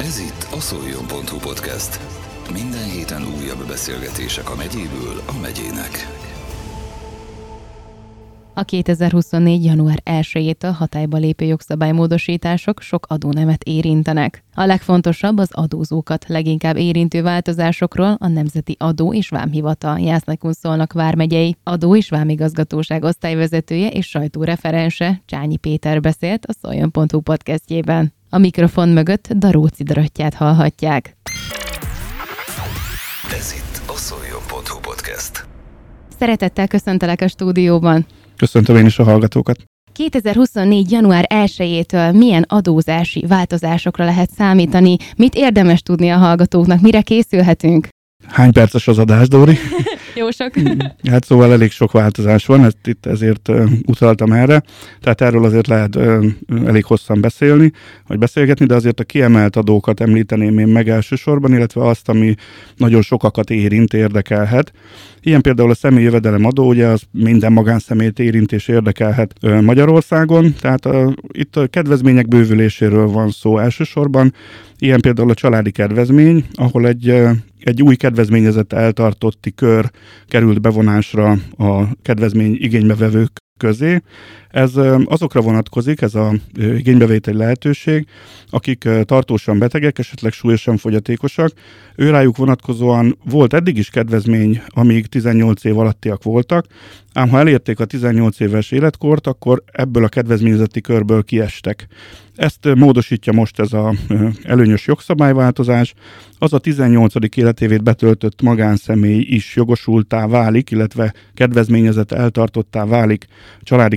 Ez itt a szoljon.hu podcast. Minden héten újabb beszélgetések a megyéből a megyének. A 2024. január 1-től hatályba lépő jogszabálymódosítások sok adónemet érintenek. A legfontosabb az adózókat leginkább érintő változásokról a Nemzeti Adó és Vámhivatal Jászlakun szólnak vármegyei. Adó és Vámigazgatóság osztályvezetője és sajtóreferense Csányi Péter beszélt a Szoljon.hu podcastjében. A mikrofon mögött Daróci Darattyát hallhatják. Ez itt a szoljon.hu podcast. Szeretettel köszöntelek a stúdióban. Köszöntöm én is a hallgatókat. 2024. január 1-től milyen adózási változásokra lehet számítani? Mit érdemes tudni a hallgatóknak? Mire készülhetünk? Hány perces az adás, Dóri? Jó sok. Hát szóval elég sok változás van, ezt itt ezért utaltam erre. Tehát erről azért lehet elég hosszan beszélni, vagy beszélgetni, de azért a kiemelt adókat említeném én meg elsősorban, illetve azt, ami nagyon sokakat érint, érdekelhet. Ilyen például a személyi jövedelem adó, ugye az minden magánszemélyt érint és érdekelhet Magyarországon, tehát uh, itt a kedvezmények bővüléséről van szó elsősorban. Ilyen például a családi kedvezmény, ahol egy egy új kedvezményezett eltartotti kör került bevonásra a kedvezmény igénybevevők közé. Ez azokra vonatkozik, ez a igénybevételi lehetőség, akik tartósan betegek, esetleg súlyosan fogyatékosak. Őrájuk vonatkozóan volt eddig is kedvezmény, amíg 18 év alattiak voltak, ám ha elérték a 18 éves életkort, akkor ebből a kedvezményezeti körből kiestek. Ezt módosítja most ez a előnyös jogszabályváltozás. Az a 18. életévét betöltött magánszemély is jogosultá válik, illetve kedvezményezett eltartottá válik családi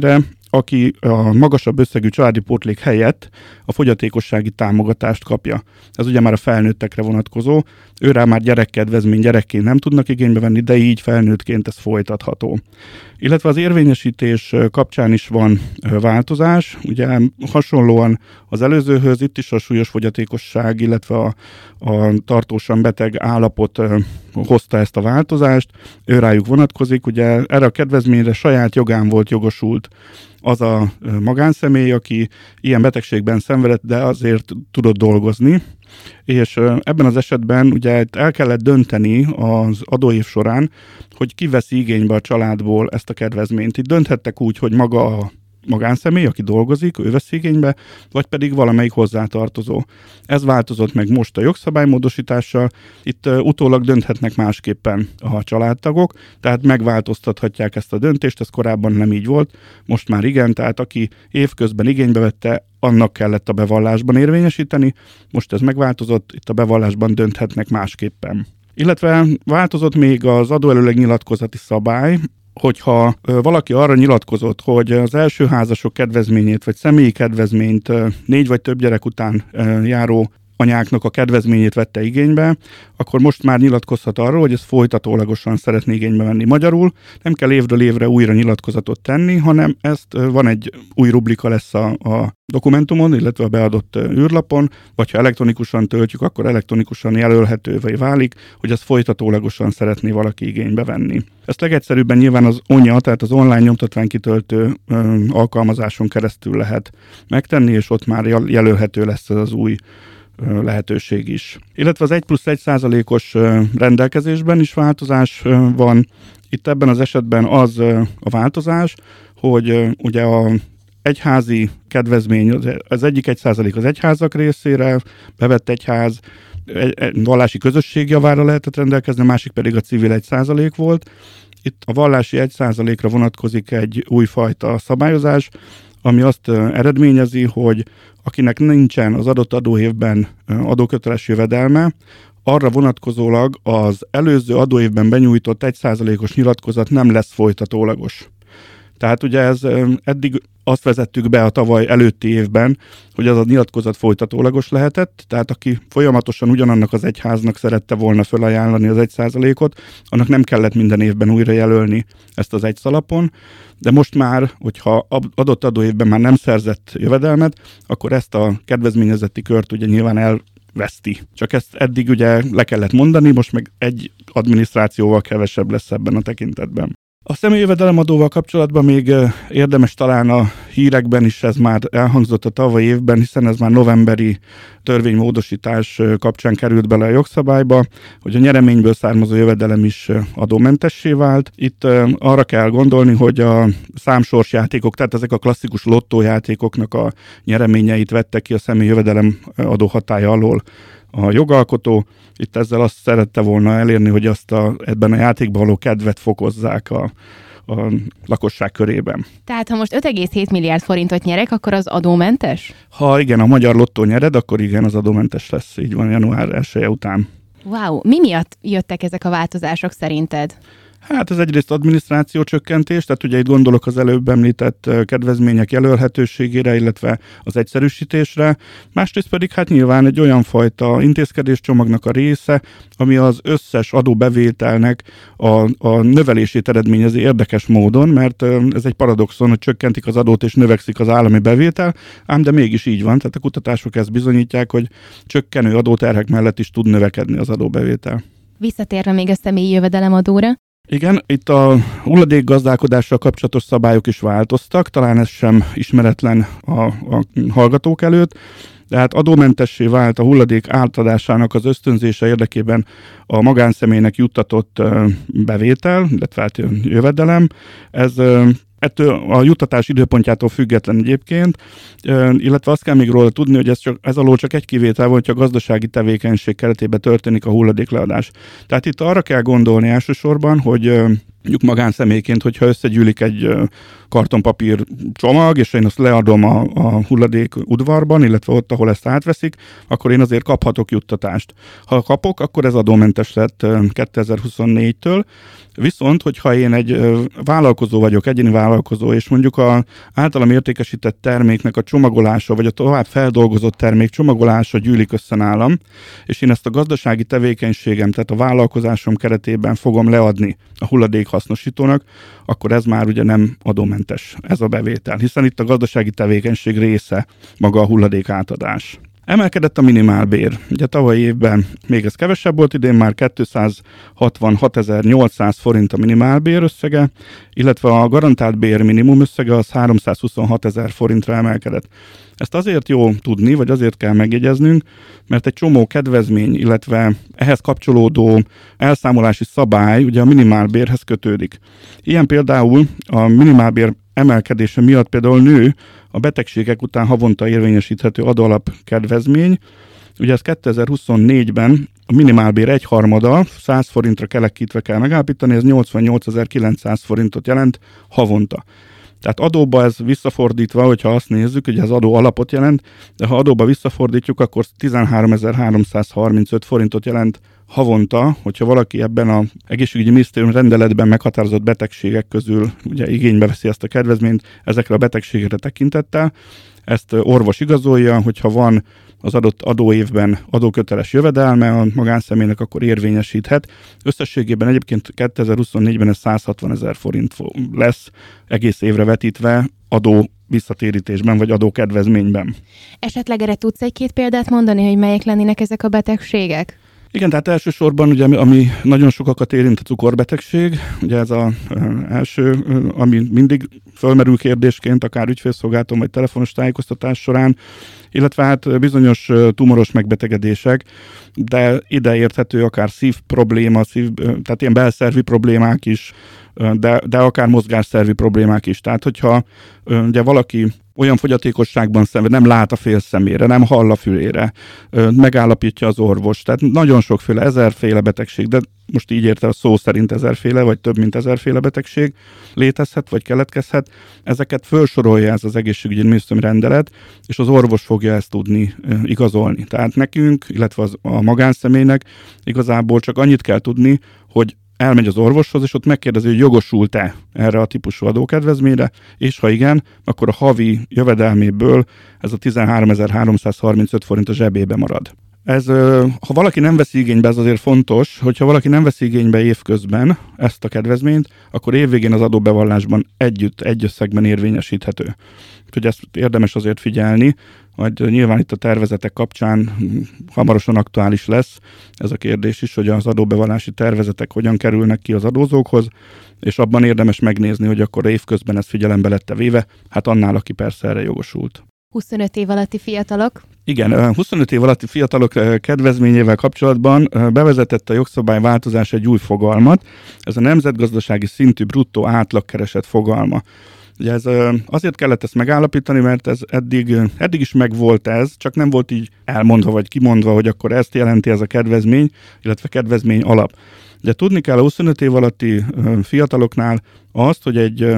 kedvezményre, aki a magasabb összegű családi pótlék helyett a fogyatékossági támogatást kapja. Ez ugye már a felnőttekre vonatkozó, őrá már gyerekkedvezmény gyerekként nem tudnak igénybe venni, de így felnőttként ez folytatható. Illetve az érvényesítés kapcsán is van változás, ugye hasonlóan az előzőhöz itt is a súlyos fogyatékosság, illetve a, a tartósan beteg állapot hozta ezt a változást, ő rájuk vonatkozik, ugye erre a kedvezményre saját jogán volt jogosult az a magánszemély, aki ilyen betegségben szenvedett, de azért tudott dolgozni, és ebben az esetben ugye el kellett dönteni az adóév során, hogy ki igénybe a családból ezt a kedvezményt. Itt dönthettek úgy, hogy maga a magánszemély, aki dolgozik, ő vesz igénybe, vagy pedig valamelyik hozzátartozó. Ez változott meg most a jogszabálymódosítással, itt uh, utólag dönthetnek másképpen a családtagok, tehát megváltoztathatják ezt a döntést, ez korábban nem így volt, most már igen, tehát aki évközben igénybe vette, annak kellett a bevallásban érvényesíteni, most ez megváltozott, itt a bevallásban dönthetnek másképpen. Illetve változott még az adóelőleg nyilatkozati szabály, hogyha valaki arra nyilatkozott, hogy az első házasok kedvezményét, vagy személyi kedvezményt négy vagy több gyerek után járó anyáknak a kedvezményét vette igénybe, akkor most már nyilatkozhat arról, hogy ez folytatólagosan szeretné igénybe venni magyarul. Nem kell évről évre újra nyilatkozatot tenni, hanem ezt van egy új rubrika lesz a, a dokumentumon, illetve a beadott űrlapon, vagy ha elektronikusan töltjük, akkor elektronikusan jelölhetővé válik, hogy ezt folytatólagosan szeretné valaki igénybe venni. Ezt legegyszerűbben nyilván az ONYA, tehát az online nyomtatványkitöltő alkalmazáson keresztül lehet megtenni, és ott már jelölhető lesz ez az új lehetőség is. Illetve az 1 plusz 1 százalékos rendelkezésben is változás van. Itt ebben az esetben az a változás, hogy ugye a egyházi kedvezmény, az egyik egy százalék az egyházak részére, bevett egyház, egy, vallási közösség javára lehetett rendelkezni, a másik pedig a civil egy százalék volt. Itt a vallási egy százalékra vonatkozik egy újfajta szabályozás, ami azt eredményezi, hogy akinek nincsen az adott adóévben adóköteles jövedelme, arra vonatkozólag az előző adóévben benyújtott 1%-os nyilatkozat nem lesz folytatólagos. Tehát ugye ez eddig azt vezettük be a tavaly előtti évben, hogy az a nyilatkozat folytatólagos lehetett, tehát aki folyamatosan ugyanannak az egyháznak szerette volna felajánlani az egy százalékot, annak nem kellett minden évben újra jelölni ezt az egy szalapon, de most már, hogyha adott adóévben már nem szerzett jövedelmet, akkor ezt a kedvezményezeti kört ugye nyilván el veszti. Csak ezt eddig ugye le kellett mondani, most meg egy adminisztrációval kevesebb lesz ebben a tekintetben. A személyi jövedelemadóval kapcsolatban még érdemes talán a hírekben is ez már elhangzott a tavaly évben, hiszen ez már novemberi törvénymódosítás kapcsán került bele a jogszabályba, hogy a nyereményből származó jövedelem is adómentessé vált. Itt arra kell gondolni, hogy a számsorsjátékok, tehát ezek a klasszikus lottójátékoknak a nyereményeit vettek ki a személyi jövedelem adó hatája alól a jogalkotó. Itt ezzel azt szerette volna elérni, hogy azt a, ebben a játékban való kedvet fokozzák a, a lakosság körében. Tehát ha most 5,7 milliárd forintot nyerek, akkor az adómentes? Ha igen, a magyar lottó nyered, akkor igen, az adómentes lesz, így van, január 1 -e után. Wow, mi miatt jöttek ezek a változások szerinted? Hát ez egyrészt adminisztráció csökkentés, tehát ugye itt gondolok az előbb említett kedvezmények jelölhetőségére, illetve az egyszerűsítésre. Másrészt pedig hát nyilván egy olyan fajta intézkedéscsomagnak a része, ami az összes adóbevételnek a, a növelését eredményezi érdekes módon, mert ez egy paradoxon, hogy csökkentik az adót és növekszik az állami bevétel, ám de mégis így van, tehát a kutatások ezt bizonyítják, hogy csökkenő adóterhek mellett is tud növekedni az adóbevétel. Visszatérve még a személyi jövedelemadóra, igen, itt a hulladékgazdálkodással kapcsolatos szabályok is változtak, talán ez sem ismeretlen a, a hallgatók előtt, de hát adómentessé vált a hulladék átadásának az ösztönzése érdekében a magánszemélynek juttatott bevétel, illetve hát jövedelem. Ez ettől a juttatás időpontjától független egyébként, illetve azt kell még róla tudni, hogy ez, csak, ez alól csak egy kivétel van, hogyha a gazdasági tevékenység keretében történik a hulladékleadás. Tehát itt arra kell gondolni elsősorban, hogy mondjuk magánszemélyként, hogyha összegyűlik egy kartonpapír csomag, és én azt leadom a, a hulladék udvarban, illetve ott, ahol ezt átveszik, akkor én azért kaphatok juttatást. Ha kapok, akkor ez adómentes lett 2024-től, Viszont, hogyha én egy vállalkozó vagyok, egyéni vállalkozó, és mondjuk a általam értékesített terméknek a csomagolása, vagy a tovább feldolgozott termék csomagolása gyűlik össze nálam, és én ezt a gazdasági tevékenységem, tehát a vállalkozásom keretében fogom leadni a hulladék hasznosítónak, akkor ez már ugye nem adómentes ez a bevétel, hiszen itt a gazdasági tevékenység része maga a hulladék átadás. Emelkedett a minimálbér. Ugye tavaly évben még ez kevesebb volt, idén már 266.800 forint a minimálbér összege, illetve a garantált bér minimum összege az 326.000 forintra emelkedett. Ezt azért jó tudni, vagy azért kell megjegyeznünk, mert egy csomó kedvezmény, illetve ehhez kapcsolódó elszámolási szabály ugye a minimálbérhez kötődik. Ilyen például a minimálbér emelkedése miatt például nő a betegségek után havonta érvényesíthető adóalap kedvezmény. Ugye ez 2024-ben a minimálbér egyharmada 100 forintra kelekítve kell megállapítani, ez 88.900 forintot jelent havonta. Tehát adóba ez visszafordítva, hogyha azt nézzük, hogy ez adó alapot jelent, de ha adóba visszafordítjuk, akkor 13.335 forintot jelent havonta, hogyha valaki ebben a egészségügyi minisztérium rendeletben meghatározott betegségek közül ugye igénybe veszi ezt a kedvezményt ezekre a betegségekre tekintettel, ezt orvos igazolja, hogyha van az adott adóévben adóköteles jövedelme a magánszemélynek, akkor érvényesíthet. Összességében egyébként 2024-ben ez 160 ezer forint lesz egész évre vetítve adó visszatérítésben vagy adókedvezményben. Esetleg erre tudsz egy-két példát mondani, hogy melyek lennének ezek a betegségek? Igen, tehát elsősorban ugye, ami nagyon sokakat érint a cukorbetegség, ugye ez az első, ami mindig fölmerül kérdésként, akár ügyfélszolgálaton vagy telefonos tájékoztatás során, illetve hát bizonyos tumoros megbetegedések, de ide érthető akár szív probléma, szív, tehát ilyen belszervi problémák is, de, de akár mozgásszervi problémák is. Tehát, hogyha ugye valaki olyan fogyatékosságban szenved, nem lát a fél szemére, nem hall a fülére, megállapítja az orvos. Tehát nagyon sokféle, ezerféle betegség, de most így érte a szó szerint ezerféle, vagy több mint ezerféle betegség létezhet, vagy keletkezhet. Ezeket felsorolja ez az egészségügyi minisztériumi rendelet, és az orvos fogja ezt tudni igazolni. Tehát nekünk, illetve az, a magánszemélynek igazából csak annyit kell tudni, hogy elmegy az orvoshoz, és ott megkérdezi, hogy jogosult-e erre a típusú adókedvezményre, és ha igen, akkor a havi jövedelméből ez a 13.335 forint a zsebébe marad. Ez, ha valaki nem veszi igénybe, ez azért fontos, hogyha valaki nem veszi igénybe évközben ezt a kedvezményt, akkor évvégén az adóbevallásban együtt, egy összegben érvényesíthető. Úgyhogy ezt érdemes azért figyelni, majd nyilván itt a tervezetek kapcsán hamarosan aktuális lesz ez a kérdés is, hogy az adóbevallási tervezetek hogyan kerülnek ki az adózókhoz, és abban érdemes megnézni, hogy akkor évközben ez figyelembe lett véve, hát annál, aki persze erre jogosult. 25 év alatti fiatalok? Igen, 25 év alatti fiatalok kedvezményével kapcsolatban bevezetett a jogszabály változás egy új fogalmat, ez a nemzetgazdasági szintű bruttó átlagkereset fogalma. Ugye ez, azért kellett ezt megállapítani, mert ez eddig, eddig is megvolt ez, csak nem volt így elmondva vagy kimondva, hogy akkor ezt jelenti ez a kedvezmény, illetve kedvezmény alap. De tudni kell a 25 év alatti fiataloknál azt, hogy egy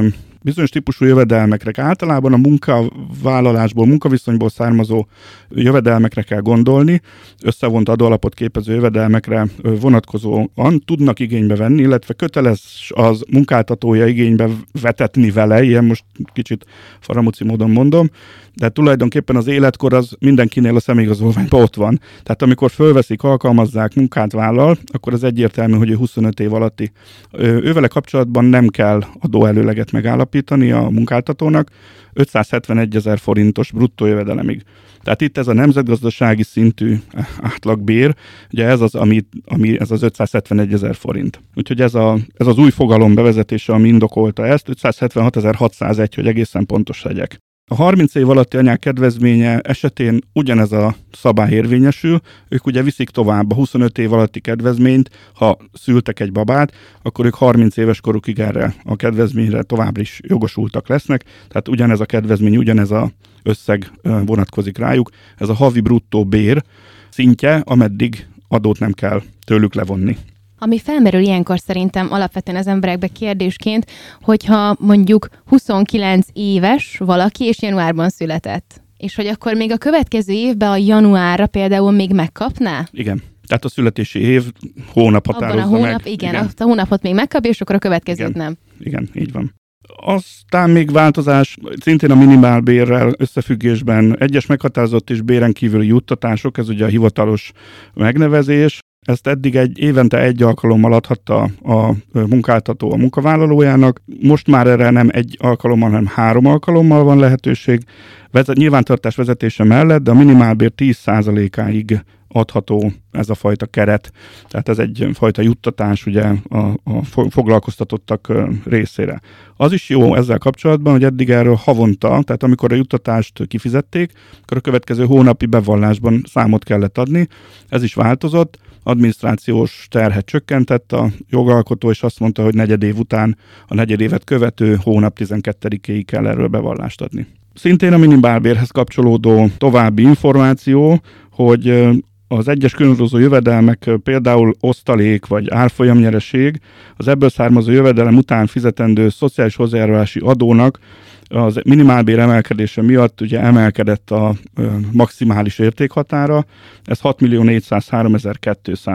bizonyos típusú jövedelmekre, általában a munkavállalásból, munkaviszonyból származó jövedelmekre kell gondolni, összevont adóalapot képező jövedelmekre vonatkozóan tudnak igénybe venni, illetve köteles az munkáltatója igénybe vetetni vele, ilyen most kicsit faramuci módon mondom, de tulajdonképpen az életkor az mindenkinél a személyigazolványban ott van. Tehát amikor fölveszik, alkalmazzák, munkát vállal, akkor az egyértelmű, hogy ő 25 év alatti. Ővele kapcsolatban nem kell adóelőleget megállapítani a munkáltatónak, 571 ezer forintos bruttó jövedelemig. Tehát itt ez a nemzetgazdasági szintű átlagbér, ugye ez az, ami, ami ez az 571 ezer forint. Úgyhogy ez, a, ez az új fogalom bevezetése, ami indokolta ezt, 576.601, hogy egészen pontos legyek. A 30 év alatti anyák kedvezménye esetén ugyanez a szabály érvényesül, ők ugye viszik tovább a 25 év alatti kedvezményt, ha szültek egy babát, akkor ők 30 éves korukig erre a kedvezményre továbbra is jogosultak lesznek, tehát ugyanez a kedvezmény, ugyanez a összeg vonatkozik rájuk. Ez a havi bruttó bér szintje, ameddig adót nem kell tőlük levonni. Ami felmerül ilyenkor szerintem alapvetően az emberekbe kérdésként, hogyha mondjuk 29 éves valaki, és januárban született, és hogy akkor még a következő évben a januárra például még megkapná? Igen. Tehát a születési év hónap határozza Abban a hónap, meg. Igen, igen, a hónapot még megkapja, és akkor a következőt igen. nem. Igen, így van. Aztán még változás, szintén a minimálbérrel összefüggésben egyes meghatározott és béren kívüli juttatások, ez ugye a hivatalos megnevezés, ezt eddig egy évente egy alkalommal adhatta a munkáltató a munkavállalójának, most már erre nem egy alkalommal, hanem három alkalommal van lehetőség. Vezet, nyilvántartás vezetése mellett, de a minimálbér 10%-áig adható ez a fajta keret. Tehát ez egy fajta juttatás ugye a, a foglalkoztatottak részére. Az is jó ezzel kapcsolatban, hogy eddig erről havonta, tehát amikor a juttatást kifizették, akkor a következő hónapi bevallásban számot kellett adni. Ez is változott adminisztrációs terhet csökkentett a jogalkotó, és azt mondta, hogy negyed év után, a negyed évet követő hónap 12-éig kell erről bevallást adni. Szintén a minimálbérhez kapcsolódó további információ, hogy az egyes különböző jövedelmek, például osztalék vagy árfolyamnyereség, az ebből származó jövedelem után fizetendő szociális hozzájárulási adónak az minimálbér emelkedése miatt ugye emelkedett a maximális értékhatára, ez 6 403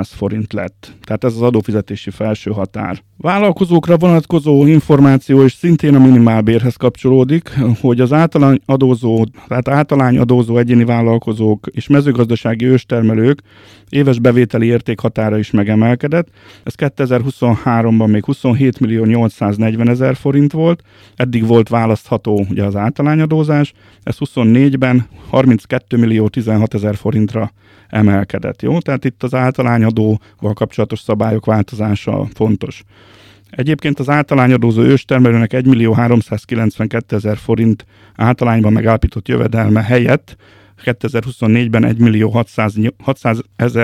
forint lett. Tehát ez az adófizetési felső határ. Vállalkozókra vonatkozó információ is szintén a minimálbérhez kapcsolódik, hogy az általány adózó, tehát általány adózó egyéni vállalkozók és mezőgazdasági őstermelők éves bevételi értékhatára is megemelkedett. Ez 2023-ban még 27 millió 840 ezer forint volt, eddig volt választható ugye az általányadózás, ez 24-ben 32 millió 16 ezer forintra emelkedett. Jó? Tehát itt az általányadóval kapcsolatos szabályok változása fontos. Egyébként az általányadózó őstermelőnek 1 millió 392 ezer forint általányban megállapított jövedelme helyett 2024-ben 1 millió 600, 600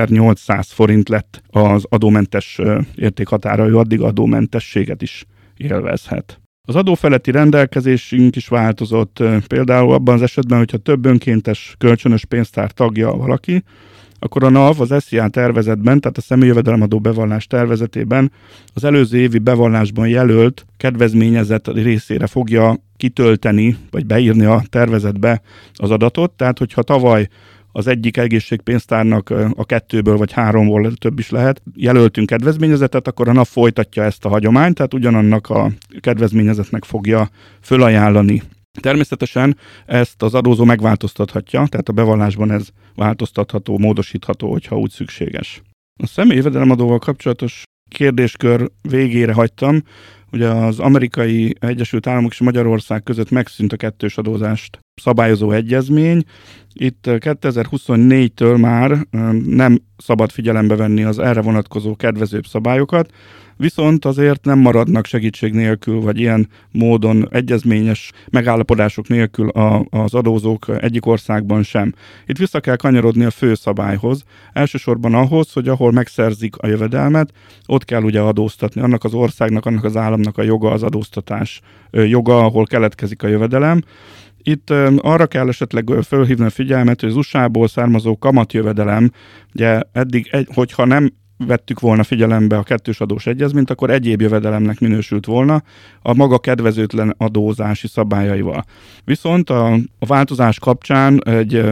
800 forint lett az adómentes értékhatára, ő addig adómentességet is élvezhet. Az adófeletti rendelkezésünk is változott, például abban az esetben, hogyha több önkéntes kölcsönös pénztár tagja valaki, akkor a NAV az SZIA tervezetben, tehát a személyjövedelemadó bevallás tervezetében az előző évi bevallásban jelölt kedvezményezett részére fogja kitölteni, vagy beírni a tervezetbe az adatot. Tehát, hogyha tavaly az egyik egészségpénztárnak a kettőből vagy háromból több is lehet, jelöltünk kedvezményezetet, akkor a NAV folytatja ezt a hagyományt, tehát ugyanannak a kedvezményezetnek fogja fölajánlani. Természetesen ezt az adózó megváltoztathatja, tehát a bevallásban ez változtatható, módosítható, hogyha úgy szükséges. A személy jövedelemadóval kapcsolatos kérdéskör végére hagytam, Ugye az amerikai Egyesült Államok és Magyarország között megszűnt a kettős adózást szabályozó egyezmény. Itt 2024-től már nem szabad figyelembe venni az erre vonatkozó kedvezőbb szabályokat, viszont azért nem maradnak segítség nélkül, vagy ilyen módon egyezményes megállapodások nélkül a, az adózók egyik országban sem. Itt vissza kell kanyarodni a fő szabályhoz, elsősorban ahhoz, hogy ahol megszerzik a jövedelmet, ott kell ugye adóztatni. Annak az országnak, annak az államnak a joga az adóztatás joga, ahol keletkezik a jövedelem. Itt arra kell esetleg fölhívni a figyelmet, hogy az USA-ból származó kamatjövedelem, ugye eddig, hogyha nem vettük volna figyelembe a kettős adós egyezményt, akkor egyéb jövedelemnek minősült volna a maga kedvezőtlen adózási szabályaival. Viszont a, a változás kapcsán egy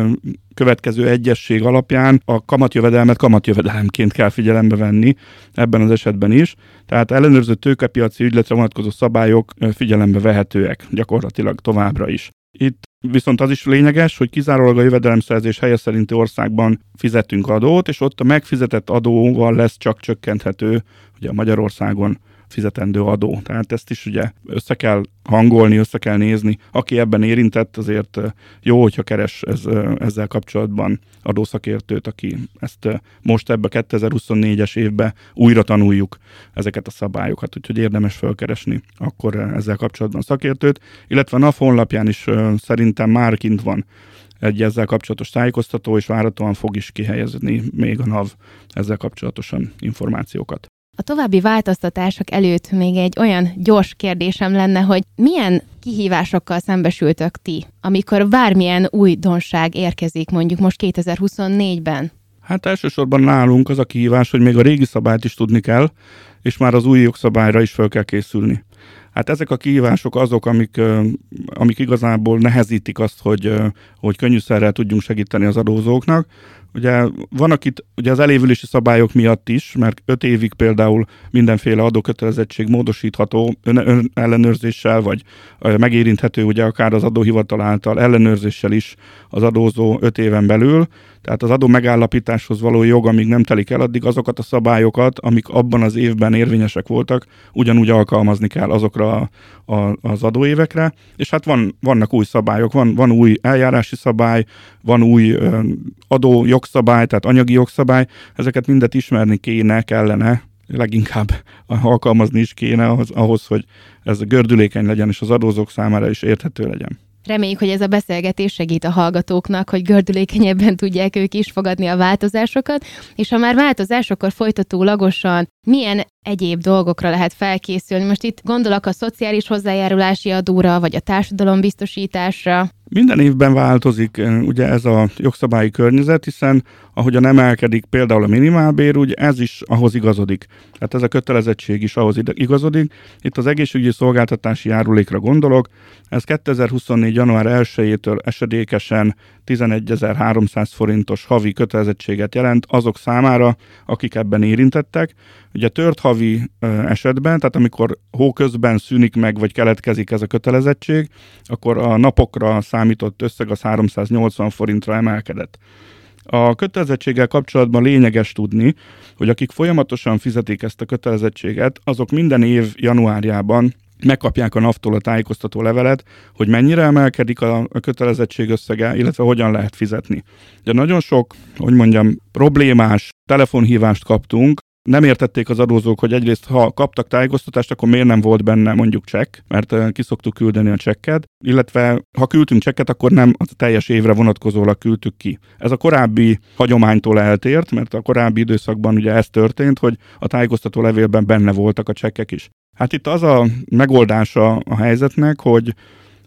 következő egyesség alapján a kamatjövedelmet kamatjövedelemként kell figyelembe venni ebben az esetben is. Tehát ellenőrző tőkepiaci ügyletre vonatkozó szabályok figyelembe vehetőek gyakorlatilag továbbra is. Itt viszont az is lényeges, hogy kizárólag a jövedelemszerzés helye szerinti országban fizetünk adót, és ott a megfizetett adóval lesz csak csökkenthető, ugye Magyarországon fizetendő adó. Tehát ezt is ugye össze kell hangolni, össze kell nézni. Aki ebben érintett, azért jó, hogyha keres ez, ezzel kapcsolatban adószakértőt, aki ezt most ebbe 2024-es évbe újra tanuljuk ezeket a szabályokat, úgyhogy érdemes felkeresni akkor ezzel kapcsolatban szakértőt, illetve a NAV honlapján is szerintem már kint van egy ezzel kapcsolatos tájékoztató, és várhatóan fog is kihelyezni még a NAV ezzel kapcsolatosan információkat. A további változtatások előtt még egy olyan gyors kérdésem lenne, hogy milyen kihívásokkal szembesültök ti, amikor bármilyen újdonság érkezik mondjuk most 2024-ben? Hát elsősorban nálunk az a kihívás, hogy még a régi szabályt is tudni kell, és már az új jogszabályra is fel kell készülni. Hát ezek a kihívások azok, amik, amik igazából nehezítik azt, hogy, hogy könnyűszerrel tudjunk segíteni az adózóknak. Ugye van, akit ugye az elévülési szabályok miatt is, mert öt évig például mindenféle adókötelezettség módosítható ön, ön ellenőrzéssel, vagy megérinthető ugye akár az adóhivatal által ellenőrzéssel is az adózó öt éven belül. Tehát az adó megállapításhoz való jog, amíg nem telik el, addig azokat a szabályokat, amik abban az évben érvényesek voltak, ugyanúgy alkalmazni kell azokra a, a, az adóévekre. És hát van, vannak új szabályok, van, van új eljárási szabály, van új ö, adó jogszabály, tehát anyagi jogszabály, ezeket mindet ismerni kéne, kellene, leginkább alkalmazni is kéne ahhoz, ahhoz, hogy ez gördülékeny legyen, és az adózók számára is érthető legyen. Reméljük, hogy ez a beszélgetés segít a hallgatóknak, hogy gördülékenyebben tudják ők is fogadni a változásokat, és ha már változás, akkor folytatólagosan milyen egyéb dolgokra lehet felkészülni. Most itt gondolok a szociális hozzájárulási adóra, vagy a társadalombiztosításra. Minden évben változik ugye ez a jogszabályi környezet, hiszen ahogyan emelkedik például a minimálbér, ugye ez is ahhoz igazodik. Tehát ez a kötelezettség is ahhoz igazodik. Itt az egészségügyi szolgáltatási járulékra gondolok. Ez 2024. január 1-től esedékesen 11.300 forintos havi kötelezettséget jelent azok számára, akik ebben érintettek. Ugye tört havi esetben, tehát amikor hóközben szűnik meg, vagy keletkezik ez a kötelezettség, akkor a napokra számított összeg az 380 forintra emelkedett. A kötelezettséggel kapcsolatban lényeges tudni, hogy akik folyamatosan fizetik ezt a kötelezettséget, azok minden év januárjában megkapják a NAV-tól a tájékoztató levelet, hogy mennyire emelkedik a, a kötelezettség összege, illetve hogyan lehet fizetni. De nagyon sok, hogy mondjam, problémás telefonhívást kaptunk, nem értették az adózók, hogy egyrészt ha kaptak tájékoztatást, akkor miért nem volt benne mondjuk csekk, mert ki szoktuk küldeni a csekket, illetve ha küldtünk csekket, akkor nem a teljes évre vonatkozólag küldtük ki. Ez a korábbi hagyománytól eltért, mert a korábbi időszakban ugye ez történt, hogy a tájékoztató levélben benne voltak a csekkek is. Hát itt az a megoldása a helyzetnek, hogy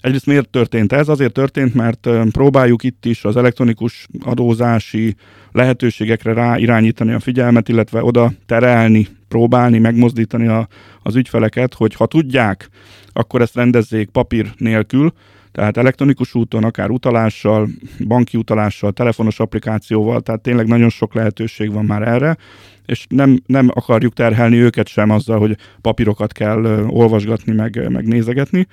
Egyrészt miért történt ez? Azért történt, mert próbáljuk itt is az elektronikus adózási lehetőségekre rá irányítani a figyelmet, illetve oda terelni, próbálni, megmozdítani a, az ügyfeleket, hogy ha tudják, akkor ezt rendezzék papír nélkül, tehát elektronikus úton, akár utalással, banki utalással, telefonos applikációval, tehát tényleg nagyon sok lehetőség van már erre, és nem, nem akarjuk terhelni őket sem azzal, hogy papírokat kell olvasgatni, meg, meg nézegetni.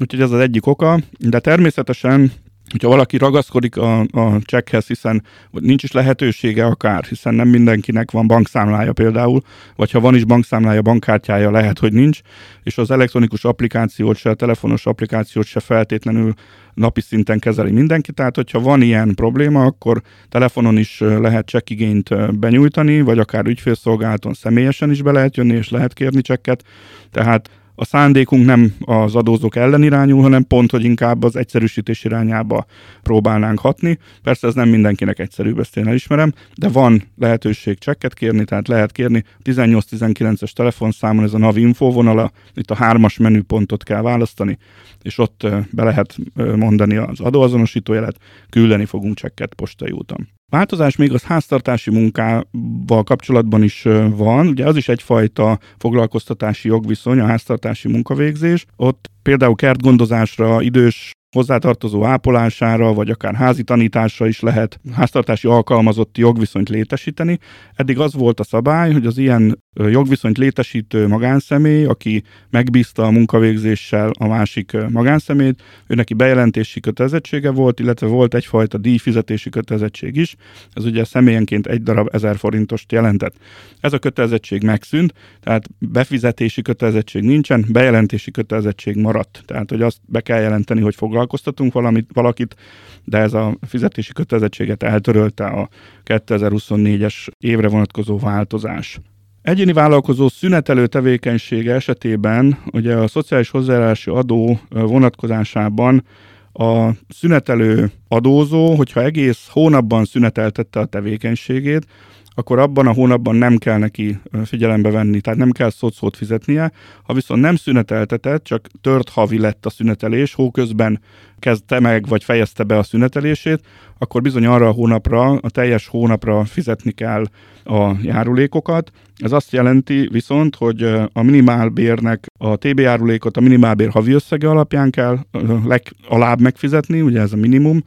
Úgyhogy ez az egyik oka, de természetesen hogyha valaki ragaszkodik a, a csekkhez, hiszen nincs is lehetősége akár, hiszen nem mindenkinek van bankszámlája például, vagy ha van is bankszámlája, bankkártyája, lehet, hogy nincs, és az elektronikus applikációt se, a telefonos applikációt se feltétlenül napi szinten kezeli mindenki, tehát hogyha van ilyen probléma, akkor telefonon is lehet csekkigényt benyújtani, vagy akár ügyfélszolgálaton személyesen is be lehet jönni, és lehet kérni csekket, tehát a szándékunk nem az adózók ellen irányul, hanem pont, hogy inkább az egyszerűsítés irányába próbálnánk hatni. Persze ez nem mindenkinek egyszerűbb, ezt én elismerem, de van lehetőség csekket kérni, tehát lehet kérni 18-19-es telefonszámon, ez a NAV info vonala, itt a hármas menüpontot kell választani, és ott be lehet mondani az adóazonosítójelet, küldeni fogunk csekket postai úton. Változás még az háztartási munkával kapcsolatban is van, ugye az is egyfajta foglalkoztatási jogviszony, a háztartási munkavégzés. Ott például kertgondozásra, idős hozzátartozó ápolására, vagy akár házi tanításra is lehet háztartási alkalmazotti jogviszonyt létesíteni. Eddig az volt a szabály, hogy az ilyen jogviszonyt létesítő magánszemély, aki megbízta a munkavégzéssel a másik magánszemét, ő neki bejelentési kötelezettsége volt, illetve volt egyfajta díjfizetési kötelezettség is. Ez ugye személyenként egy darab ezer forintost jelentett. Ez a kötelezettség megszűnt, tehát befizetési kötelezettség nincsen, bejelentési kötelezettség maradt. Tehát, hogy azt be kell jelenteni, hogy foglalkoztatunk valamit, valakit, de ez a fizetési kötelezettséget eltörölte a 2024-es évre vonatkozó változás. Egyéni vállalkozó szünetelő tevékenysége esetében ugye a szociális hozzájárulási adó vonatkozásában a szünetelő adózó, hogyha egész hónapban szüneteltette a tevékenységét, akkor abban a hónapban nem kell neki figyelembe venni, tehát nem kell szót fizetnie. Ha viszont nem szüneteltetett, csak tört havi lett a szünetelés, hóközben kezdte meg, vagy fejezte be a szünetelését, akkor bizony arra a hónapra, a teljes hónapra fizetni kell a járulékokat. Ez azt jelenti viszont, hogy a minimálbérnek a TB járulékot a minimálbér havi összege alapján kell legalább megfizetni, ugye ez a minimum,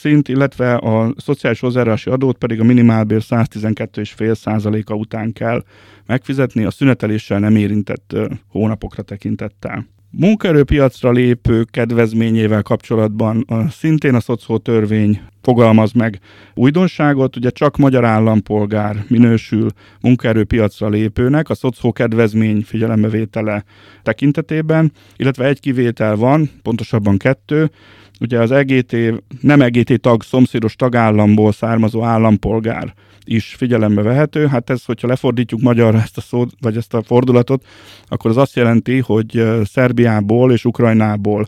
szint, illetve a szociális hozzájárulási adót pedig a minimálbér 112,5%-a után kell megfizetni, a szüneteléssel nem érintett hónapokra tekintettel. Munkaerőpiacra lépő kedvezményével kapcsolatban a, szintén a szocó törvény fogalmaz meg újdonságot, ugye csak magyar állampolgár minősül munkaerőpiacra lépőnek a szocó kedvezmény figyelembevétele tekintetében, illetve egy kivétel van, pontosabban kettő, ugye az EGT, nem EGT tag, szomszédos tagállamból származó állampolgár is figyelembe vehető. Hát ez, hogyha lefordítjuk magyarra ezt a szót, vagy ezt a fordulatot, akkor az azt jelenti, hogy Szerbiából és Ukrajnából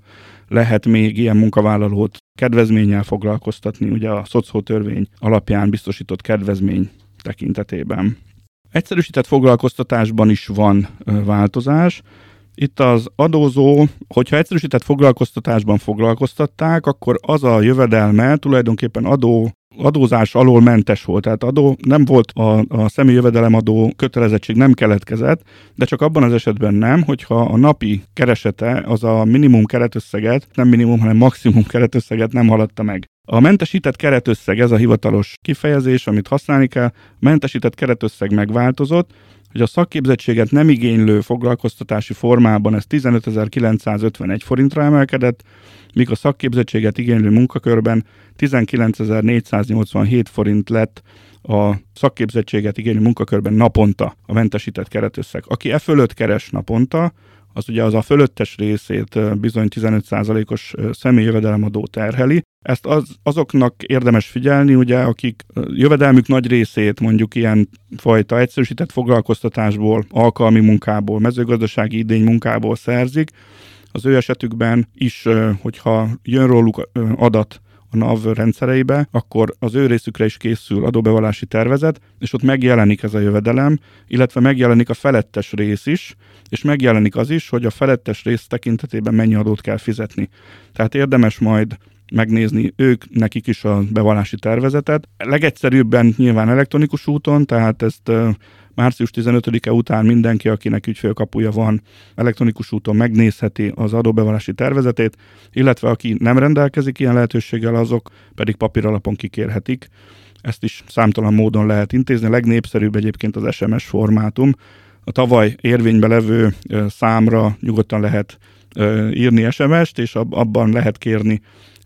lehet még ilyen munkavállalót kedvezménnyel foglalkoztatni, ugye a szociótörvény alapján biztosított kedvezmény tekintetében. Egyszerűsített foglalkoztatásban is van változás. Itt az adózó, hogyha egyszerűsített foglalkoztatásban foglalkoztatták, akkor az a jövedelme tulajdonképpen adó adózás alól mentes volt, tehát adó nem volt a, a személyi jövedelemadó kötelezettség nem keletkezett, de csak abban az esetben nem, hogyha a napi keresete az a minimum keretösszeget, nem minimum, hanem maximum keretösszeget nem haladta meg. A mentesített keretösszeg, ez a hivatalos kifejezés, amit használni kell, a mentesített keretösszeg megváltozott, hogy a szakképzettséget nem igénylő foglalkoztatási formában ez 15.951 forintra emelkedett, míg a szakképzettséget igénylő munkakörben 19.487 forint lett a szakképzettséget igénylő munkakörben naponta a mentesített keretösszeg. Aki e fölött keres naponta, az ugye az a fölöttes részét bizony 15%-os személyjövedelemadó terheli. Ezt az, azoknak érdemes figyelni, ugye, akik jövedelmük nagy részét mondjuk ilyen fajta egyszerűsített foglalkoztatásból, alkalmi munkából, mezőgazdasági idény munkából szerzik, az ő esetükben is, hogyha jön róluk adat a NAV rendszereibe, akkor az ő részükre is készül adóbevallási tervezet, és ott megjelenik ez a jövedelem, illetve megjelenik a felettes rész is, és megjelenik az is, hogy a felettes rész tekintetében mennyi adót kell fizetni. Tehát érdemes majd megnézni ők, nekik is a bevallási tervezetet. Legegyszerűbben nyilván elektronikus úton, tehát ezt március 15-e után mindenki, akinek ügyfélkapuja van, elektronikus úton megnézheti az adóbevallási tervezetét, illetve aki nem rendelkezik ilyen lehetőséggel, azok pedig papíralapon kikérhetik. Ezt is számtalan módon lehet intézni. A legnépszerűbb egyébként az SMS formátum. A tavaly érvénybe levő számra nyugodtan lehet írni SMS-t, és abban lehet kérni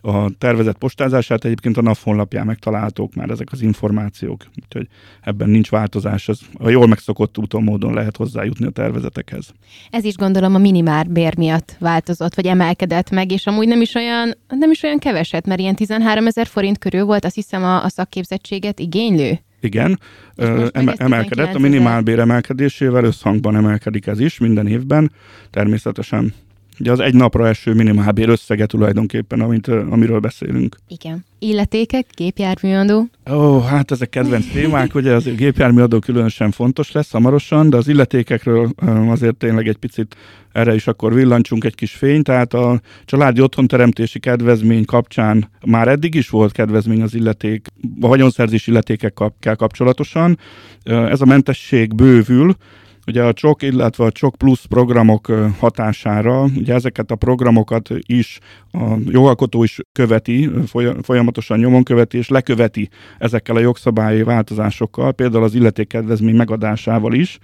a tervezett postázását egyébként a NAV honlapján megtalálhatók már ezek az információk, úgyhogy ebben nincs változás, ez a jól megszokott úton módon lehet hozzájutni a tervezetekhez. Ez is gondolom a minimál bér miatt változott, vagy emelkedett meg, és amúgy nem is olyan, nem is olyan keveset, mert ilyen 13 ezer forint körül volt, azt hiszem a, a szakképzettséget igénylő. Igen, eme- emelkedett. A minimálbér emelkedésével összhangban emelkedik ez is minden évben. Természetesen Ugye az egy napra eső minimálbér összege tulajdonképpen, amit, amiről beszélünk. Igen. Illetékek, gépjárműadó? Ó, hát ezek kedvenc témák, ugye az gépjárműadó különösen fontos lesz hamarosan, de az illetékekről azért tényleg egy picit erre is akkor villancsunk egy kis fényt, tehát a családi otthonteremtési kedvezmény kapcsán már eddig is volt kedvezmény az illeték, a vagyonszerzés illetékekkel kapcsolatosan. Ez a mentesség bővül, Ugye a CSOK, illetve a CSOK Plus programok hatására, ugye ezeket a programokat is a jogalkotó is követi, folyamatosan nyomon követi, és leköveti ezekkel a jogszabályi változásokkal, például az illetékkedvezmény megadásával is,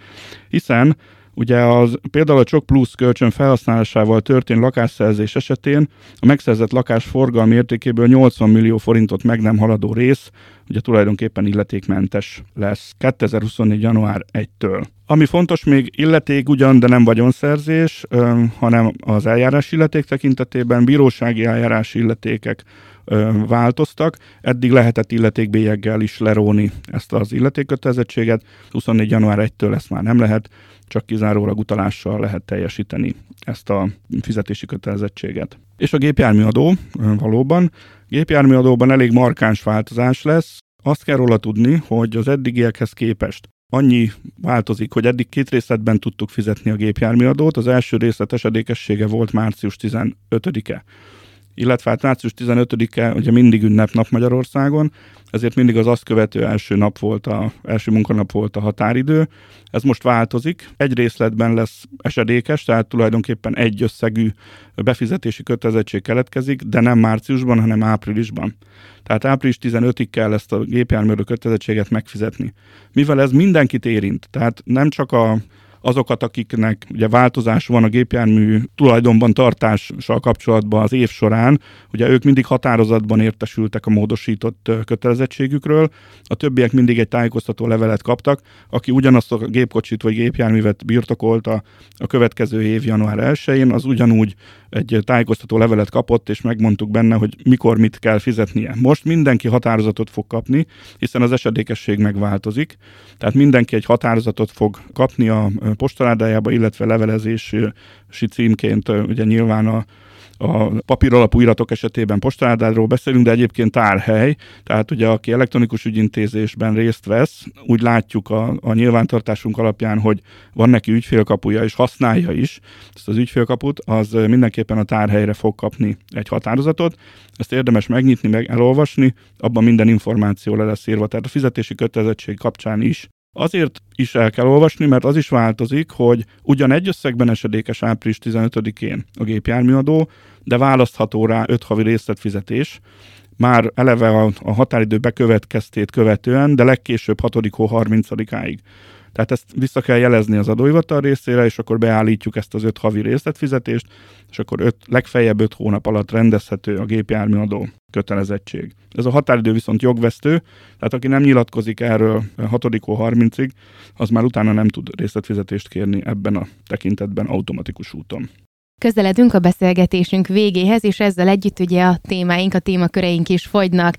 hiszen Ugye az, például a Csok Plus kölcsön felhasználásával történt lakásszerzés esetén a megszerzett lakás forgalmi értékéből 80 millió forintot meg nem haladó rész, ugye tulajdonképpen illetékmentes lesz 2024. január 1-től. Ami fontos még illeték ugyan, de nem vagyonszerzés, hanem az eljárás illeték tekintetében bírósági eljárás illetékek változtak. Eddig lehetett illetékbélyeggel is leróni ezt az illetékkötelezettséget, 24. január 1-től ezt már nem lehet, csak kizárólag utalással lehet teljesíteni ezt a fizetési kötelezettséget. És a gépjárműadó valóban. Gépjárműadóban elég markáns változás lesz. Azt kell róla tudni, hogy az eddigiekhez képest annyi változik, hogy eddig két részletben tudtuk fizetni a gépjárműadót. Az első részlet esedékessége volt március 15-e illetve hát március 15-e ugye mindig ünnepnap Magyarországon, ezért mindig az azt követő első nap volt a, első munkanap volt a határidő. Ez most változik. Egy részletben lesz esedékes, tehát tulajdonképpen egy összegű befizetési kötelezettség keletkezik, de nem márciusban, hanem áprilisban. Tehát április 15-ig kell ezt a gépjárműről kötelezettséget megfizetni. Mivel ez mindenkit érint, tehát nem csak a azokat, akiknek ugye változás van a gépjármű tulajdonban tartással kapcsolatban az év során, ugye ők mindig határozatban értesültek a módosított kötelezettségükről, a többiek mindig egy tájékoztató levelet kaptak, aki ugyanazt a gépkocsit vagy gépjárművet birtokolta a következő év január 1-én, az ugyanúgy egy tájékoztató levelet kapott, és megmondtuk benne, hogy mikor mit kell fizetnie. Most mindenki határozatot fog kapni, hiszen az esedékesség megváltozik, tehát mindenki egy határozatot fog kapni a postaládájába, illetve levelezési címként ugye nyilván a a papíralapú iratok esetében postaládáról beszélünk, de egyébként tárhely, tehát ugye aki elektronikus ügyintézésben részt vesz, úgy látjuk a, a nyilvántartásunk alapján, hogy van neki ügyfélkapuja, és használja is ezt az ügyfélkaput, az mindenképpen a tárhelyre fog kapni egy határozatot. Ezt érdemes megnyitni, meg elolvasni, abban minden információ le lesz írva, tehát a fizetési kötelezettség kapcsán is Azért is el kell olvasni, mert az is változik, hogy ugyan egy összegben esedékes április 15-én a gépjárműadó, de választható rá 5 havi részletfizetés, már eleve a, a határidő bekövetkeztét követően, de legkésőbb 6. hó 30-áig. Tehát ezt vissza kell jelezni az adóhivatal részére, és akkor beállítjuk ezt az öt havi részletfizetést, és akkor öt, legfeljebb öt hónap alatt rendezhető a gépjárműadó kötelezettség. Ez a határidő viszont jogvesztő, tehát aki nem nyilatkozik erről 6 30-ig, az már utána nem tud részletfizetést kérni ebben a tekintetben automatikus úton. Közeledünk a beszélgetésünk végéhez, és ezzel együtt ugye a témáink, a témaköreink is fogynak.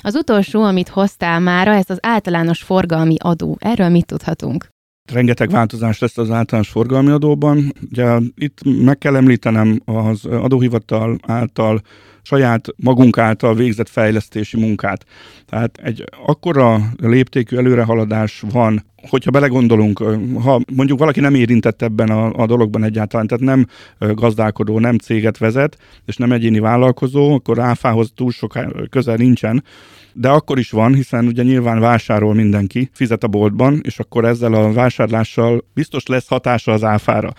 Az utolsó, amit hoztál mára, ez az általános forgalmi adó. Erről mit tudhatunk? Rengeteg változás lesz az általános forgalmi adóban. Ugye itt meg kell említenem az adóhivatal által saját magunk által végzett fejlesztési munkát. Tehát egy akkora léptékű előrehaladás van, hogyha belegondolunk, ha mondjuk valaki nem érintett ebben a, a dologban egyáltalán, tehát nem gazdálkodó, nem céget vezet, és nem egyéni vállalkozó, akkor áfához túl sok közel nincsen, de akkor is van, hiszen ugye nyilván vásárol mindenki, fizet a boltban, és akkor ezzel a vásárlással biztos lesz hatása az áfára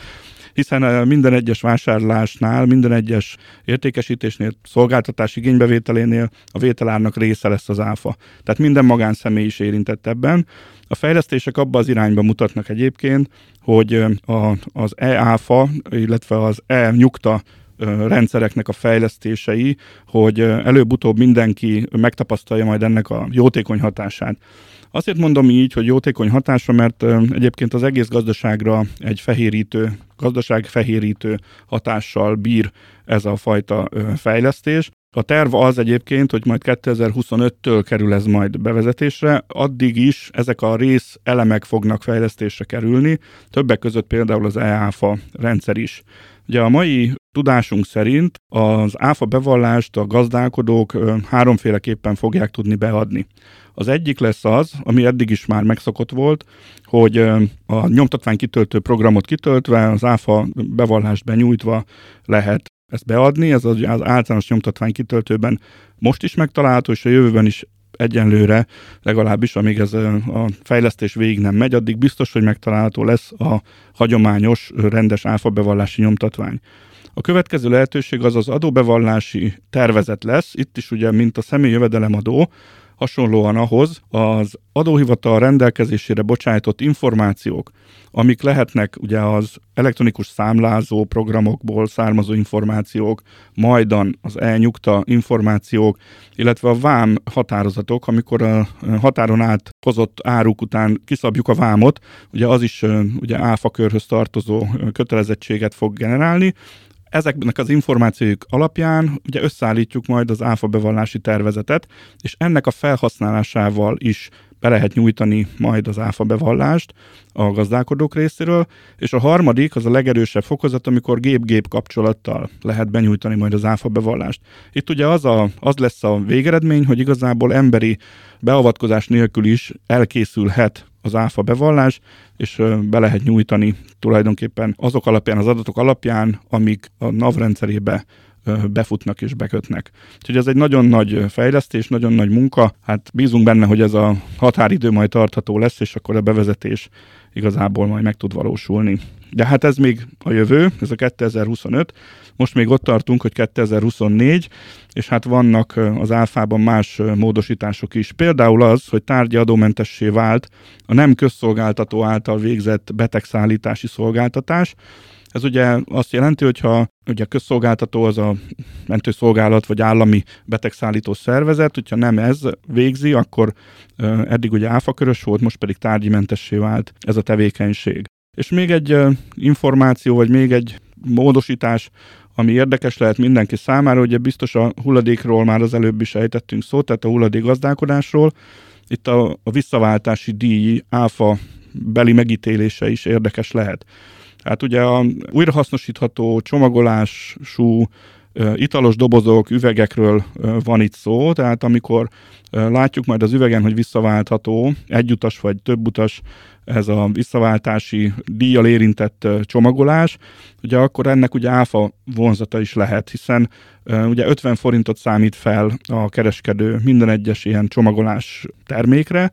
hiszen minden egyes vásárlásnál, minden egyes értékesítésnél, szolgáltatás igénybevételénél a vételárnak része lesz az áfa. Tehát minden magánszemély is érintett ebben. A fejlesztések abba az irányba mutatnak egyébként, hogy a, az e-áfa, illetve az e-nyugta rendszereknek a fejlesztései, hogy előbb-utóbb mindenki megtapasztalja majd ennek a jótékony hatását. Azért mondom így, hogy jótékony hatása, mert egyébként az egész gazdaságra egy fehérítő, gazdaság fehérítő hatással bír ez a fajta fejlesztés. A terv az egyébként, hogy majd 2025-től kerül ez majd bevezetésre, addig is ezek a rész elemek fognak fejlesztésre kerülni, többek között például az EÁFA rendszer is. Ugye a mai tudásunk szerint az áfa bevallást a gazdálkodók háromféleképpen fogják tudni beadni. Az egyik lesz az, ami eddig is már megszokott volt, hogy a nyomtatvány kitöltő programot kitöltve, az áfa bevallást benyújtva lehet ezt beadni, ez az, általános nyomtatvány kitöltőben most is megtalálható, és a jövőben is egyenlőre, legalábbis amíg ez a fejlesztés végig nem megy, addig biztos, hogy megtalálható lesz a hagyományos, rendes áfa bevallási nyomtatvány. A következő lehetőség az az adóbevallási tervezet lesz, itt is ugye, mint a személy jövedelemadó, hasonlóan ahhoz az adóhivatal rendelkezésére bocsájtott információk, amik lehetnek ugye az elektronikus számlázó programokból származó információk, majdan az elnyugta információk, illetve a vám határozatok, amikor a határon át hozott áruk után kiszabjuk a vámot, ugye az is ugye áfakörhöz tartozó kötelezettséget fog generálni, Ezeknek az információk alapján ugye összeállítjuk majd az áfa bevallási tervezetet, és ennek a felhasználásával is be lehet nyújtani majd az áfa bevallást a gazdálkodók részéről, és a harmadik, az a legerősebb fokozat, amikor gép-gép kapcsolattal lehet benyújtani majd az áfa bevallást. Itt ugye az, a, az lesz a végeredmény, hogy igazából emberi beavatkozás nélkül is elkészülhet az áfa bevallás, és be lehet nyújtani tulajdonképpen azok alapján, az adatok alapján, amik a NAV rendszerébe befutnak és bekötnek. Úgyhogy ez egy nagyon nagy fejlesztés, nagyon nagy munka. Hát bízunk benne, hogy ez a határidő majd tartható lesz, és akkor a bevezetés igazából majd meg tud valósulni. De hát ez még a jövő, ez a 2025. Most még ott tartunk, hogy 2024, és hát vannak az álfában más módosítások is. Például az, hogy tárgyi adómentessé vált a nem közszolgáltató által végzett betegszállítási szolgáltatás, ez ugye azt jelenti, hogyha ugye a közszolgáltató az a mentőszolgálat vagy állami betegszállító szervezet, hogyha nem ez végzi, akkor eddig ugye áfakörös volt, most pedig tárgyimentessé vált ez a tevékenység. És még egy információ, vagy még egy módosítás, ami érdekes lehet mindenki számára, ugye biztos a hulladékról már az előbb is ejtettünk szót, tehát a hulladék gazdálkodásról. Itt a, a visszaváltási díj áfa beli megítélése is érdekes lehet. Hát ugye a újrahasznosítható csomagolású italos dobozok, üvegekről van itt szó, tehát amikor látjuk majd az üvegen, hogy visszaváltható, egyutas vagy többutas ez a visszaváltási díjjal érintett csomagolás, ugye akkor ennek ugye áfa vonzata is lehet, hiszen ugye 50 forintot számít fel a kereskedő minden egyes ilyen csomagolás termékre,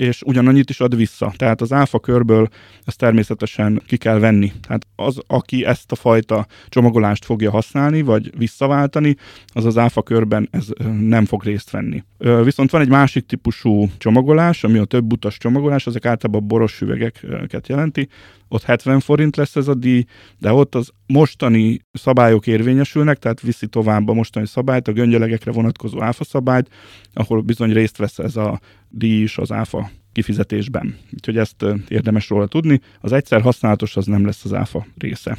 és ugyanannyit is ad vissza. Tehát az áfa körből ezt természetesen ki kell venni. Tehát az, aki ezt a fajta csomagolást fogja használni, vagy visszaváltani, az az áfa körben ez nem fog részt venni. Viszont van egy másik típusú csomagolás, ami a több utas csomagolás, ezek általában boros üvegeket jelenti, ott 70 forint lesz ez a díj, de ott az mostani szabályok érvényesülnek, tehát viszi tovább a mostani szabályt, a göngyölegekre vonatkozó áfa szabályt, ahol bizony részt vesz ez a díj is az áfa kifizetésben. Úgyhogy ezt érdemes róla tudni. Az egyszer használatos az nem lesz az áfa része.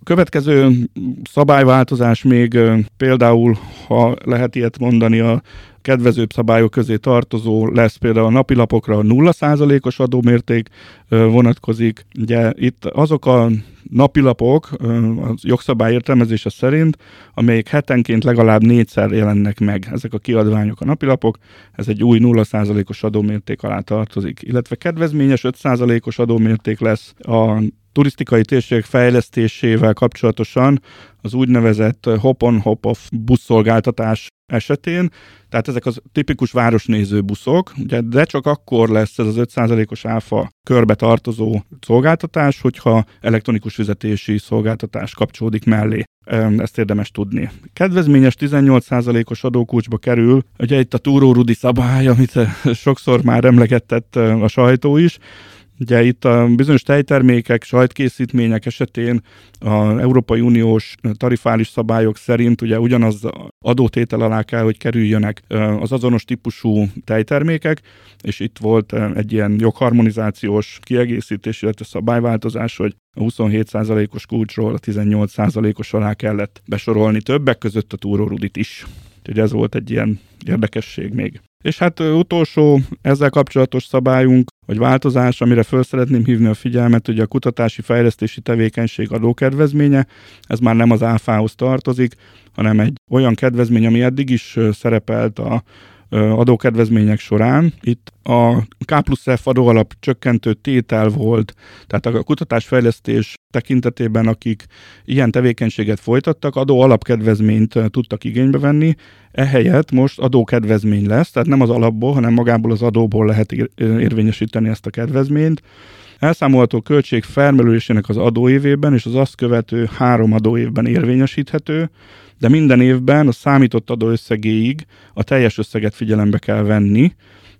A következő szabályváltozás még például, ha lehet ilyet mondani, a kedvezőbb szabályok közé tartozó lesz például a napilapokra a 0%-os adómérték vonatkozik. Ugye itt azok a napilapok a jogszabály értelmezése szerint, amelyek hetenként legalább négyszer jelennek meg ezek a kiadványok a napilapok, ez egy új 0%-os adómérték alá tartozik, illetve kedvezményes 5%-os adómérték lesz a turisztikai térségek fejlesztésével kapcsolatosan az úgynevezett hop-on, hop-off buszszolgáltatás esetén, tehát ezek az tipikus városnéző buszok, ugye, de csak akkor lesz ez az 5%-os áfa körbe tartozó szolgáltatás, hogyha elektronikus fizetési szolgáltatás kapcsolódik mellé. Ezt érdemes tudni. Kedvezményes 18%-os adókulcsba kerül, ugye itt a Túró Rudi szabály, amit sokszor már emlegetett a sajtó is, Ugye itt a bizonyos tejtermékek, sajtkészítmények esetén az Európai Uniós tarifális szabályok szerint ugye ugyanaz adótétel alá kell, hogy kerüljönek az azonos típusú tejtermékek, és itt volt egy ilyen jogharmonizációs kiegészítés, illetve szabályváltozás, hogy a 27%-os kulcsról a 18%-os alá kellett besorolni többek között a túrórudit is. Úgyhogy ez volt egy ilyen érdekesség még. És hát utolsó ezzel kapcsolatos szabályunk, vagy változás, amire föl szeretném hívni a figyelmet, hogy a kutatási fejlesztési tevékenység adókedvezménye, ez már nem az áfához tartozik, hanem egy olyan kedvezmény, ami eddig is szerepelt a adókedvezmények során. Itt a K plusz F adóalap csökkentő tétel volt, tehát a kutatásfejlesztés tekintetében, akik ilyen tevékenységet folytattak, adó alapkedvezményt tudtak igénybe venni, ehelyett most adókedvezmény lesz, tehát nem az alapból, hanem magából az adóból lehet érvényesíteni ezt a kedvezményt. Elszámolható költség felmerülésének az adóévében és az azt követő három adóévben érvényesíthető, de minden évben a számított adóösszegéig a teljes összeget figyelembe kell venni,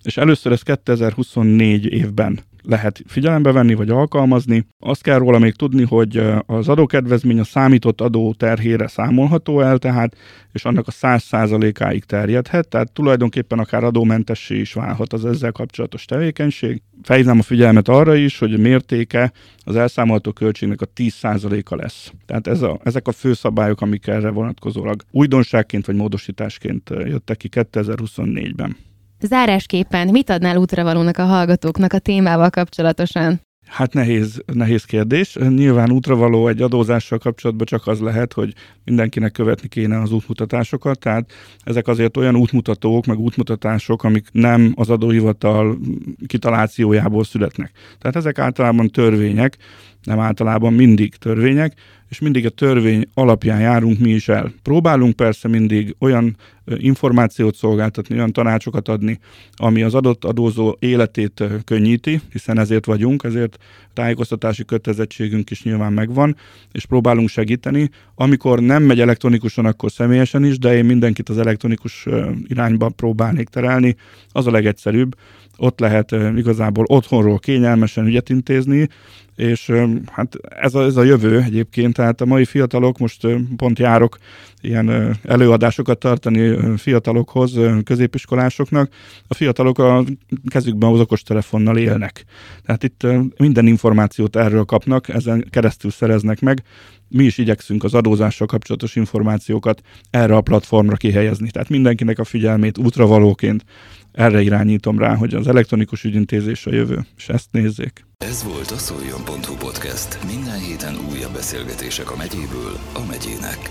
és először ez 2024 évben lehet figyelembe venni vagy alkalmazni. Azt kell róla még tudni, hogy az adókedvezmény a számított adó terhére számolható el, tehát, és annak a 100%-áig terjedhet, tehát tulajdonképpen akár adómentessé is válhat az ezzel kapcsolatos tevékenység. Fejlem a figyelmet arra is, hogy a mértéke az elszámolható költségnek a 10%-a lesz. Tehát ez a, ezek a fő szabályok, amik erre vonatkozólag újdonságként vagy módosításként jöttek ki 2024-ben. Zárásképpen mit adnál útravalónak a hallgatóknak a témával kapcsolatosan? Hát nehéz, nehéz kérdés. Nyilván útravaló egy adózással kapcsolatban csak az lehet, hogy mindenkinek követni kéne az útmutatásokat, tehát ezek azért olyan útmutatók, meg útmutatások, amik nem az adóhivatal kitalációjából születnek. Tehát ezek általában törvények, nem általában mindig törvények, és mindig a törvény alapján járunk mi is el. Próbálunk persze mindig olyan információt szolgáltatni, olyan tanácsokat adni, ami az adott adózó életét könnyíti, hiszen ezért vagyunk, ezért tájékoztatási kötelezettségünk is nyilván megvan, és próbálunk segíteni. Amikor nem megy elektronikusan, akkor személyesen is, de én mindenkit az elektronikus irányba próbálnék terelni. Az a legegyszerűbb, ott lehet igazából otthonról kényelmesen ügyet intézni, és hát ez a, ez a jövő egyébként, tehát a mai fiatalok, most pont járok ilyen előadásokat tartani fiatalokhoz, középiskolásoknak, a fiatalok a kezükben az okostelefonnal élnek. Tehát itt minden információt erről kapnak, ezen keresztül szereznek meg, mi is igyekszünk az adózással kapcsolatos információkat erre a platformra kihelyezni. Tehát mindenkinek a figyelmét útravalóként erre irányítom rá, hogy az elektronikus ügyintézés a jövő, és ezt nézzék. Ez volt a szoljon.hu podcast. Minden héten újabb beszélgetések a megyéből a megyének.